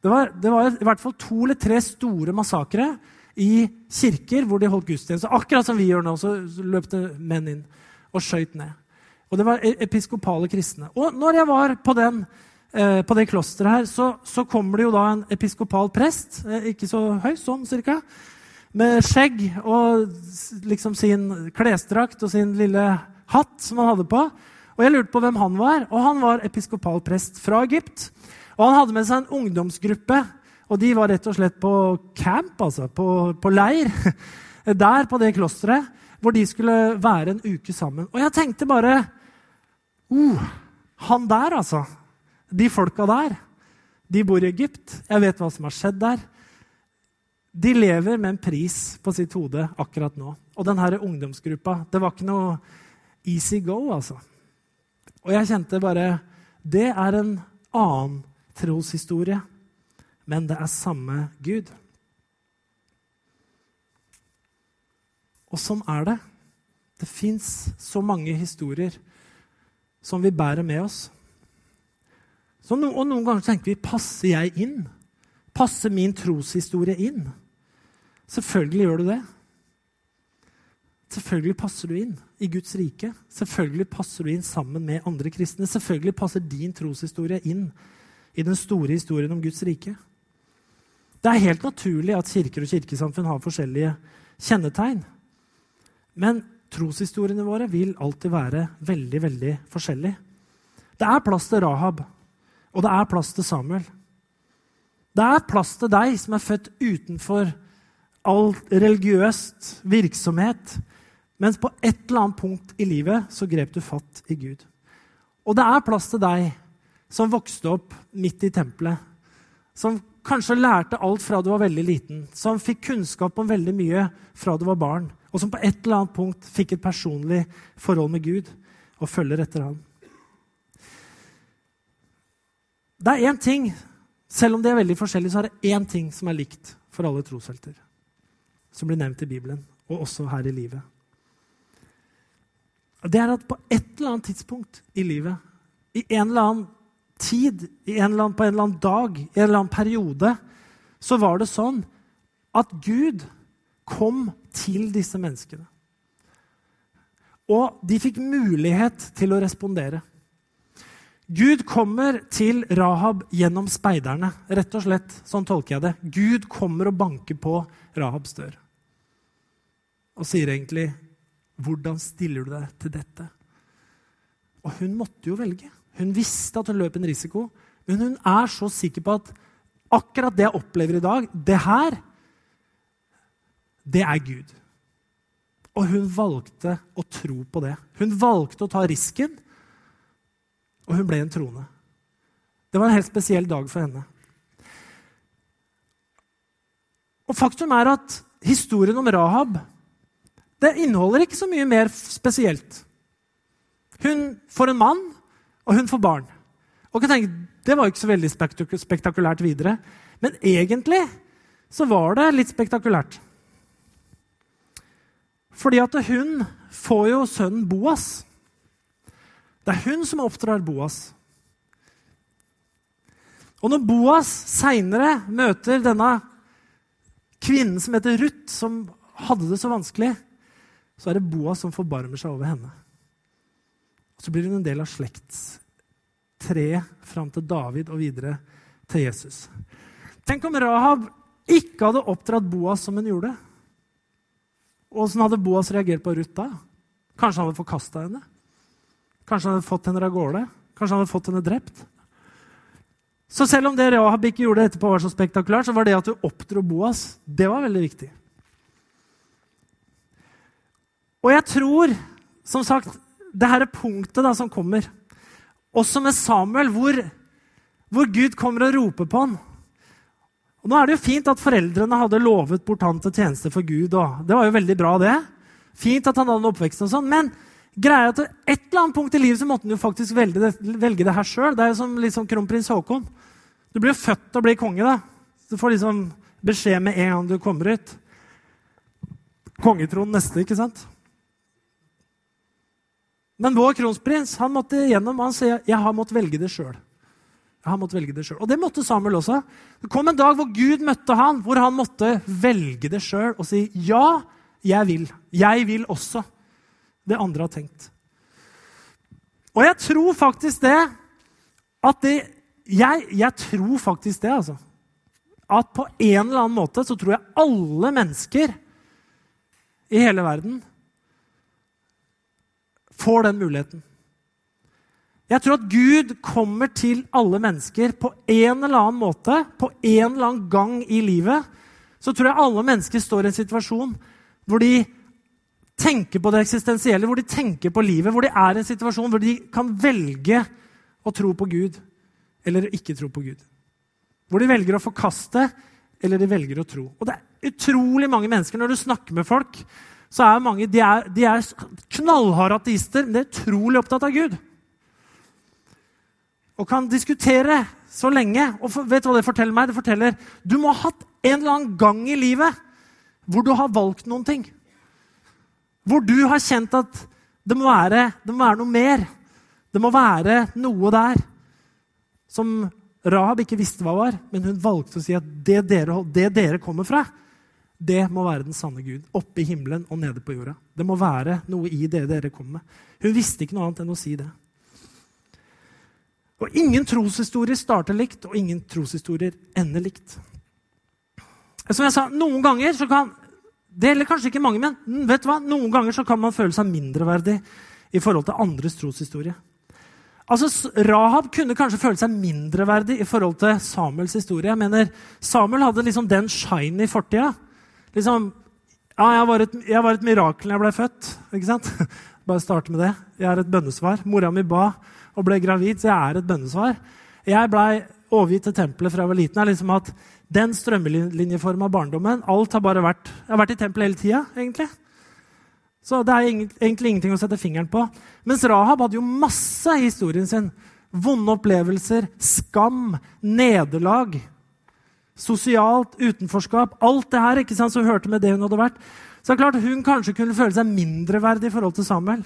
Det var, det var i hvert fall to eller tre store massakre i kirker hvor de holdt gudstjeneste. Akkurat som vi gjør nå, så løp det menn inn og skøyt ned. Og det var e- episkopale kristne. Og når jeg var på, den, eh, på det klosteret her, så, så, kommer det jo da en episkopal prest, eh, ikke så høy, sånn cirka, med skjegg og liksom sin klesdrakt og sin lille hatt som han hadde på. Og jeg lurte på hvem han var, og han var episkopal prest fra Egypt. Og han hadde med seg en ungdomsgruppe, og de var rett og slett på camp, altså på, på leir, der på det klosteret, hvor de skulle være en uke sammen. Og jeg tenkte bare Uh, han der, altså. De folka der. De bor i Egypt. Jeg vet hva som har skjedd der. De lever med en pris på sitt hode akkurat nå. Og denne ungdomsgruppa Det var ikke noe easy go, altså. Og jeg kjente bare Det er en annen troshistorie, men det er samme Gud. Og sånn er det. Det fins så mange historier som vi bærer med oss. No, og noen ganger tenker vi passer jeg inn? Passer min troshistorie inn? Selvfølgelig gjør du det. Selvfølgelig passer du inn i Guds rike. Selvfølgelig passer du inn sammen med andre kristne. Selvfølgelig passer din troshistorie inn i den store historien om Guds rike. Det er helt naturlig at kirker og kirkesamfunn har forskjellige kjennetegn. Men Troshistoriene våre vil alltid være veldig veldig forskjellige. Det er plass til Rahab, og det er plass til Samuel. Det er plass til deg som er født utenfor all religiøst virksomhet, mens på et eller annet punkt i livet så grep du fatt i Gud. Og det er plass til deg som vokste opp midt i tempelet, som kanskje lærte alt fra du var veldig liten, som fikk kunnskap om veldig mye fra du var barn, og som på et eller annet punkt fikk et personlig forhold med Gud og følger etter ham. Det er én ting, selv om de er veldig forskjellige, så er det én ting som er likt for alle troshelter. Som blir nevnt i Bibelen, og også her i livet. Det er at på et eller annet tidspunkt i livet, i en eller annen tid, en annen, på en eller annen dag, i en eller annen periode, så var det sånn at Gud kom til disse menneskene. Og de fikk mulighet til å respondere. Gud kommer til Rahab gjennom speiderne. Rett og slett, Sånn tolker jeg det. Gud kommer og banker på Rahabs dør og sier egentlig, 'Hvordan stiller du deg til dette?' Og hun måtte jo velge. Hun visste at hun løp en risiko, men hun er så sikker på at akkurat det jeg opplever i dag, det her, det er Gud. Og hun valgte å tro på det. Hun valgte å ta risken, og hun ble en troende. Det var en helt spesiell dag for henne. Og faktum er at historien om Rahab det inneholder ikke så mye mer spesielt. Hun får en mann, og hun får barn. Og jeg tenker, Det var ikke så veldig spektakulært videre. Men egentlig så var det litt spektakulært. Fordi at hun får jo sønnen Boas. Det er hun som oppdrar Boas. Og når Boas seinere møter denne kvinnen som heter Ruth, som hadde det så vanskelig, så er det Boas som forbarmer seg over henne. Så blir hun en del av slektstreet fram til David og videre til Jesus. Tenk om Rahab ikke hadde oppdratt Boas som hun gjorde. Åssen hadde Boas reagert på Ruth da? Kanskje han hadde forkasta henne? Kanskje han hadde fått henne av gårde? Kanskje han hadde fått henne drept? Så selv om det Rahab ikke gjorde etterpå, var så spektakulært, så var det at du oppdro Boas, det var veldig viktig. Og jeg tror, som sagt, det her er punktet da, som kommer. Også med Samuel, hvor, hvor Gud kommer og roper på han. Og nå er det jo fint at foreldrene hadde lovet bort han til tjeneste for Gud. Og det var jo veldig bra, det. Fint at han hadde en oppvekst og sånn. Men greia at et eller annet punkt i livet så måtte han jo faktisk velge det, velge det her sjøl. Det er jo som liksom kronprins Haakon. Du blir jo født til å bli konge, da. Du får liksom beskjed med en gang du kommer ut. Kongetronen neste, ikke sant? Men vår kronsprins han måtte gjennom, han sier jeg har måttet velge det sjøl. Han måtte velge det selv. Og det måtte Samuel også. Det kom en dag hvor Gud møtte han, hvor han måtte velge det sjøl og si ja, jeg vil. Jeg vil også det andre har tenkt. Og jeg tror faktisk det at det Jeg, jeg tror faktisk det, altså. At på en eller annen måte så tror jeg alle mennesker i hele verden får den muligheten. Jeg tror at Gud kommer til alle mennesker på en eller annen måte, på en eller annen gang i livet. Så tror jeg alle mennesker står i en situasjon hvor de tenker på det eksistensielle, hvor de tenker på livet, hvor de er i en situasjon hvor de kan velge å tro på Gud eller ikke tro på Gud. Hvor de velger å forkaste eller de velger å tro. Og det er utrolig mange mennesker. Når du snakker med folk, så er mange de er, de er knallharde ateister, men de er utrolig opptatt av Gud og kan diskutere så lenge. Og for, vet du hva det forteller meg? Det forteller du må ha hatt en eller annen gang i livet hvor du har valgt noen ting. Hvor du har kjent at det må være, det må være noe mer. Det må være noe der som Rahab ikke visste hva var, men hun valgte å si at det dere, det dere kommer fra, det må være den sanne Gud. Oppe i himmelen og nede på jorda. Det må være noe i det dere kommer med. Hun visste ikke noe annet enn å si det. Og ingen troshistorier starter likt, og ingen troshistorier ender likt. Som jeg sa, noen ganger så kan Det gjelder kanskje ikke mange, men vet du hva? noen ganger så kan man føle seg mindreverdig i forhold til andres troshistorie. Altså, Rahab kunne kanskje føle seg mindreverdig i forhold til Samuels historie. Jeg mener, Samuel hadde liksom den shiny fortida. Liksom, ja, jeg var, et, jeg var et mirakel da jeg ble født. ikke sant? Bare starte med det. Jeg er et bønnesvar. Mora mi ba og ble gravid, så jeg er et bønnesvar. Jeg blei overgitt til tempelet fra jeg var liten. er liksom at Den strømlinjeforma barndommen alt har bare vært, Jeg har vært i tempelet hele tida, egentlig. Så det er egentlig ingenting å sette fingeren på. Mens Rahab hadde jo masse i historien sin. Vonde opplevelser, skam, nederlag. Sosialt utenforskap. Alt det her ikke sant, som hørte med det hun hadde vært. Så det er klart Hun kanskje kunne føle seg mindreverdig i forhold til Samuel.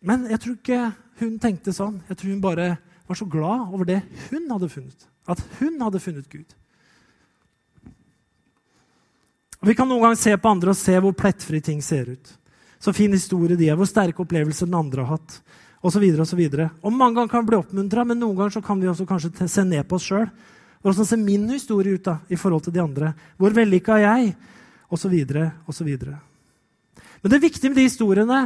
Men jeg tror ikke hun tenkte sånn. Jeg tror hun bare var så glad over det hun hadde funnet. At hun hadde funnet Gud. Vi kan noen ganger se på andre og se hvor plettfri ting ser ut. Så fin historie de er, hvor sterke opplevelser den andre har hatt. Og, så videre, og, så videre. og mange ganger kan vi bli oppmuntra, men noen ganger kan vi også kanskje se ned på oss sjøl. Hvordan ser min historie ut da, i forhold til de andre? Hvor vellykka er jeg? Og så videre, og så videre. Men det viktige med de historiene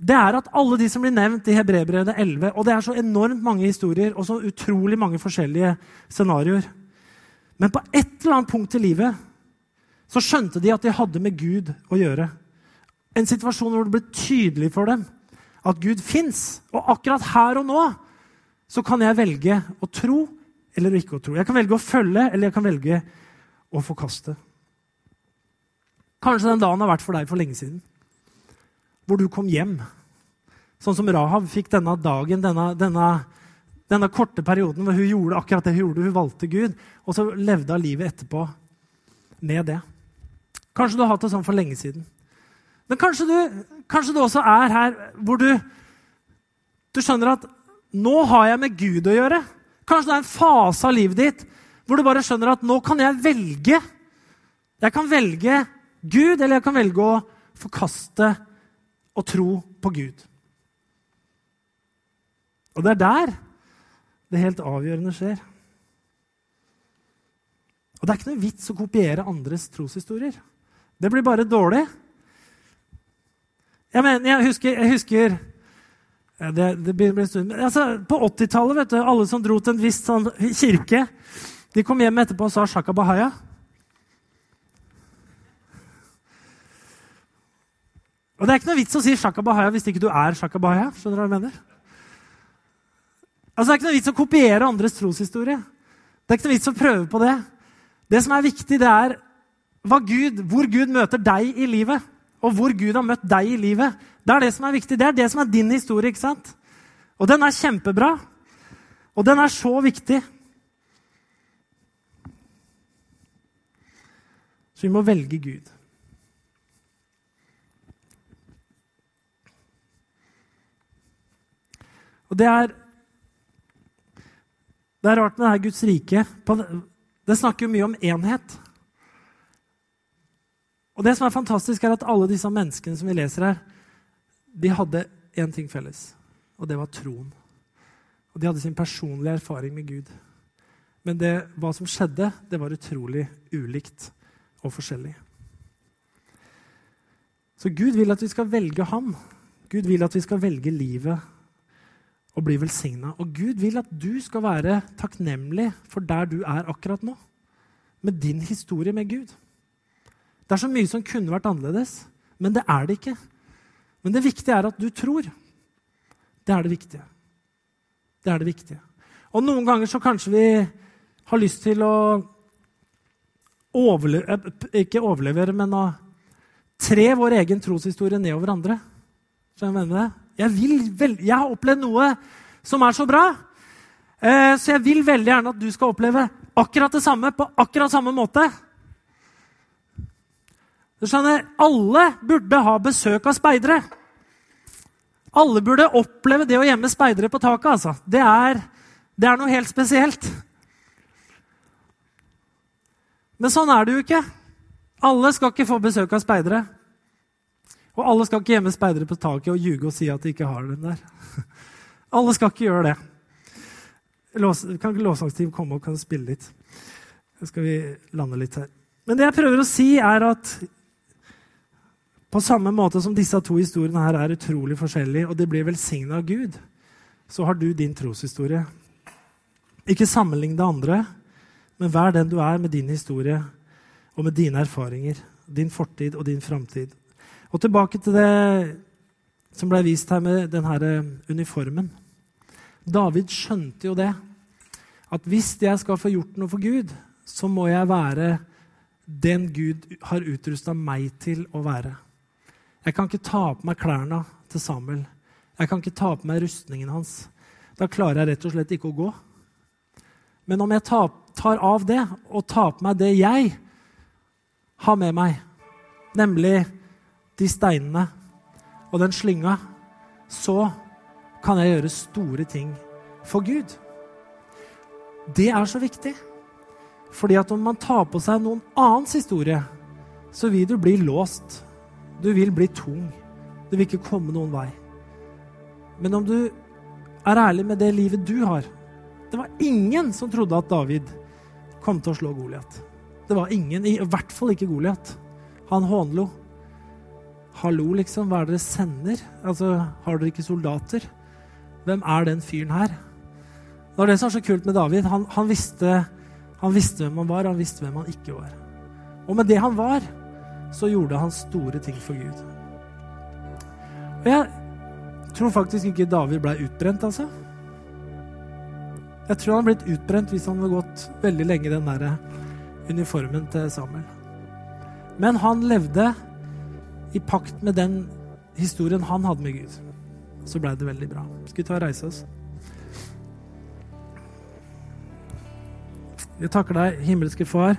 det er at alle de som blir nevnt i Hebrebrevet 11 Og det er så enormt mange historier og så utrolig mange forskjellige scenarioer. Men på et eller annet punkt i livet så skjønte de at de hadde med Gud å gjøre. En situasjon hvor det ble tydelig for dem at Gud fins. Og akkurat her og nå så kan jeg velge å tro eller ikke å tro. Jeg kan velge å følge eller jeg kan velge å forkaste. Kanskje den dagen har vært for deg for lenge siden hvor du kom hjem. Sånn som Rahab fikk denne dagen, denne, denne, denne, korte perioden hvor hun gjorde akkurat det hun gjorde. Hun valgte Gud, og så levde hun livet etterpå med det. Kanskje du har hatt det sånn for lenge siden. Men kanskje du, kanskje du også er her hvor du, du skjønner at nå har jeg med Gud å gjøre. Kanskje det er en fase av livet ditt hvor du bare skjønner at nå kan jeg velge. Jeg kan velge Gud, eller jeg kan velge å forkaste og tro på Gud. Og det er der det helt avgjørende skjer. Og det er ikke noe vits å kopiere andres troshistorier. Det blir bare dårlig. Jeg, mener, jeg husker, jeg husker det, det blir en stund, altså, På 80-tallet, alle som dro til en viss sånn kirke, de kom hjem etterpå og sa 'Shaka Bahaya'. Og Det er ikke noe vits å si Shaka Bahaya hvis ikke du er Shaka Bahaya. Skjønner du hva jeg mener? Altså, Det er ikke noe vits å kopiere andres troshistorie. Det er ikke noe vits å prøve på det. Det som er viktig, det er Gud, hvor Gud møter deg i livet. Og hvor Gud har møtt deg i livet. Det er det som er viktig. Det er det som er din historie. ikke sant? Og den er kjempebra. Og den er så viktig. Så vi må velge Gud. Og det er Det er rart med det her Guds rike. Det snakker jo mye om enhet. Og det som er fantastisk, er at alle disse menneskene som vi leser her, de hadde én ting felles, og det var troen. Og de hadde sin personlige erfaring med Gud. Men det, hva som skjedde, det var utrolig ulikt og forskjellig. Så Gud vil at vi skal velge ham. Gud vil at vi skal velge livet og bli velsigna. Og Gud vil at du skal være takknemlig for der du er akkurat nå. Med din historie med Gud. Det er så mye som kunne vært annerledes, men det er det ikke. Men det viktige er at du tror. Det er det viktige. Det er det viktige. Og noen ganger så kanskje vi har lyst til å overleve, eh, ikke overlevere, men å tre vår egen troshistorie nedover andre. Skjønner du hva jeg mener? Jeg, vil, jeg har opplevd noe som er så bra. Eh, så jeg vil veldig gjerne at du skal oppleve akkurat det samme på akkurat samme måte. Du skjønner, Alle burde ha besøk av speidere. Alle burde oppleve det å gjemme speidere på taket. altså. Det er, det er noe helt spesielt. Men sånn er det jo ikke. Alle skal ikke få besøk av speidere. Og alle skal ikke gjemme speidere på taket og ljuge og si at de ikke har dem der. Alle skal ikke gjøre det. Lås, kan ikke lovsangsteam komme og kan spille litt? Så skal vi lande litt her. Men det jeg prøver å si, er at på samme måte som disse to historiene her er utrolig forskjellige, og de blir velsigna av Gud, så har du din troshistorie. Ikke sammenlign det andre, men vær den du er med din historie og med dine erfaringer. Din fortid og din framtid. Og tilbake til det som ble vist her med denne eh, uniformen. David skjønte jo det. At hvis jeg skal få gjort noe for Gud, så må jeg være den Gud har utrusta meg til å være. Jeg kan ikke ta på meg klærne til Samuel. Jeg kan ikke ta på meg rustningen hans. Da klarer jeg rett og slett ikke å gå. Men om jeg tar av det og tar på meg det jeg har med meg, nemlig de steinene og den slynga så kan jeg gjøre store ting for Gud. Det er så viktig. Fordi at om man tar på seg noen annens historie, så vil du bli låst. Du vil bli tung. Du vil ikke komme noen vei. Men om du er ærlig med det livet du har Det var ingen som trodde at David kom til å slå Goliat. Det var ingen, i hvert fall ikke Goliat. Han hånlo. Hallo, liksom. Hva er det dere sender? Altså, Har dere ikke soldater? Hvem er den fyren her? Det var det som var så kult med David. Han, han, visste, han visste hvem han var, han visste hvem han ikke var. Og med det han var, så gjorde han store ting for Gud. Og jeg tror faktisk ikke David ble utbrent, altså. Jeg tror han hadde blitt utbrent hvis han hadde gått veldig lenge i den der uniformen til Samuel. Men han levde i pakt med den historien han hadde med Gud. Så blei det veldig bra. Skal vi ta og reise oss? Vi takker deg, himmelske Far,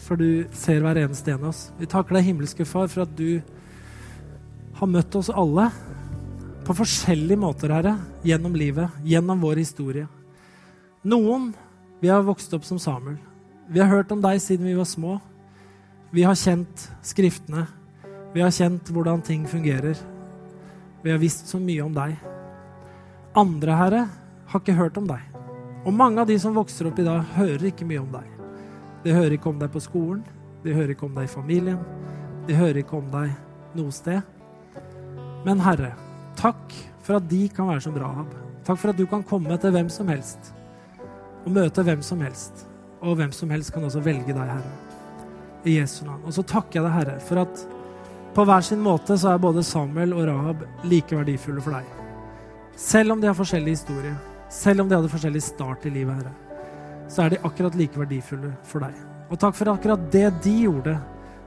for du ser hver eneste en av oss. Vi takker deg, himmelske Far, for at du har møtt oss alle på forskjellige måter, Herre, gjennom livet, gjennom vår historie. Noen vi har vokst opp som Samuel. Vi har hørt om deg siden vi var små. Vi har kjent Skriftene. Vi har kjent hvordan ting fungerer. Vi har visst så mye om deg. Andre, Herre, har ikke hørt om deg. Og mange av de som vokser opp i dag, hører ikke mye om deg. De hører ikke om deg på skolen, de hører ikke om deg i familien, de hører ikke om deg noe sted. Men Herre, takk for at de kan være som Rahab. Takk for at du kan komme til hvem som helst og møte hvem som helst. Og hvem som helst kan også velge deg, Herre. I Jesu navn. Og så takker jeg deg, Herre, for at på hver sin måte så er både Samuel og Rahab like verdifulle for deg. Selv om de har forskjellig historie, selv om de hadde forskjellig start i livet, Herre, så er de akkurat like verdifulle for deg. Og takk for akkurat det de gjorde,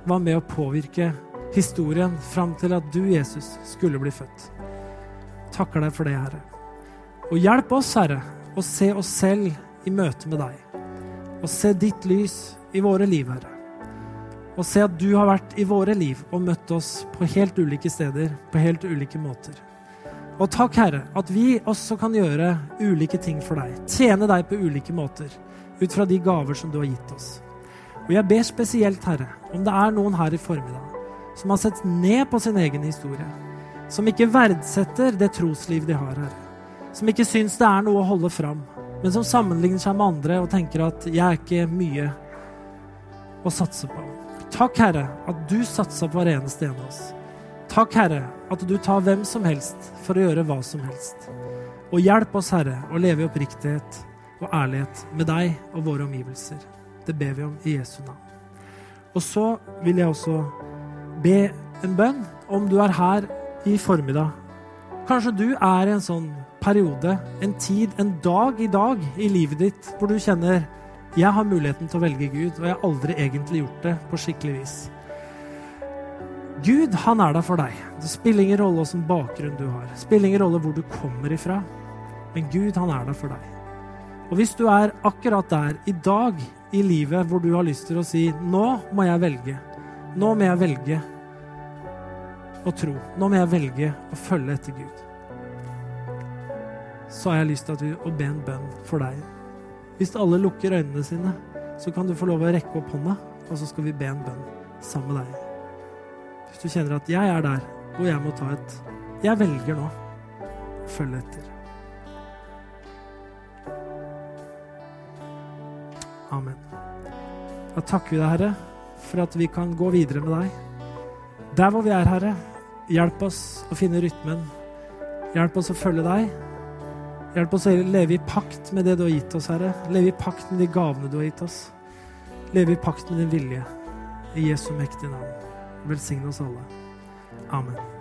var med å påvirke historien fram til at du, Jesus, skulle bli født. Takker deg for det, Herre. Og hjelp oss, Herre, å se oss selv i møte med deg. Og se ditt lys i våre liv, Herre. Og se at du har vært i våre liv og møtt oss på helt ulike steder, på helt ulike måter. Og takk, Herre, at vi også kan gjøre ulike ting for deg. Tjene deg på ulike måter, ut fra de gaver som du har gitt oss. Og jeg ber spesielt, Herre, om det er noen her i formiddag som har sett ned på sin egen historie, som ikke verdsetter det trosliv de har, Herre, som ikke syns det er noe å holde fram, men som sammenligner seg med andre og tenker at 'jeg er ikke mye å satse på'. Takk, Herre, at du satsa på hver eneste en av oss. Takk, Herre, at du tar hvem som helst for å gjøre hva som helst. Og hjelp oss, Herre, å leve i oppriktighet og ærlighet med deg og våre omgivelser. Det ber vi om i Jesu navn. Og så vil jeg også be en bønn om du er her i formiddag. Kanskje du er i en sånn periode, en tid, en dag i dag i livet ditt hvor du kjenner jeg har muligheten til å velge Gud, og jeg har aldri egentlig gjort det på skikkelig vis. Gud, han er der for deg. Det spiller ingen rolle hvilken bakgrunn du har. Det spiller ingen rolle hvor du kommer ifra. Men Gud, han er der for deg. Og hvis du er akkurat der i dag i livet hvor du har lyst til å si nå må jeg velge. Nå må jeg velge å tro. Nå må jeg velge å følge etter Gud så har jeg lyst til å be en bønn for deg. Hvis alle lukker øynene sine, så kan du få lov å rekke opp hånda, og så skal vi be en bønn sammen med deg. Hvis du kjenner at jeg er der hvor jeg må ta et Jeg velger nå å følge etter. Amen. Da takker vi deg, Herre, for at vi kan gå videre med deg. Der hvor vi er, Herre, hjelp oss å finne rytmen. Hjelp oss å følge deg. Hjelp oss å leve i pakt med det du har gitt oss, Herre. Leve i pakt med de gavene du har gitt oss. Leve i pakt med din vilje. I Jesu mektige navn. Velsigne oss alle. Amen.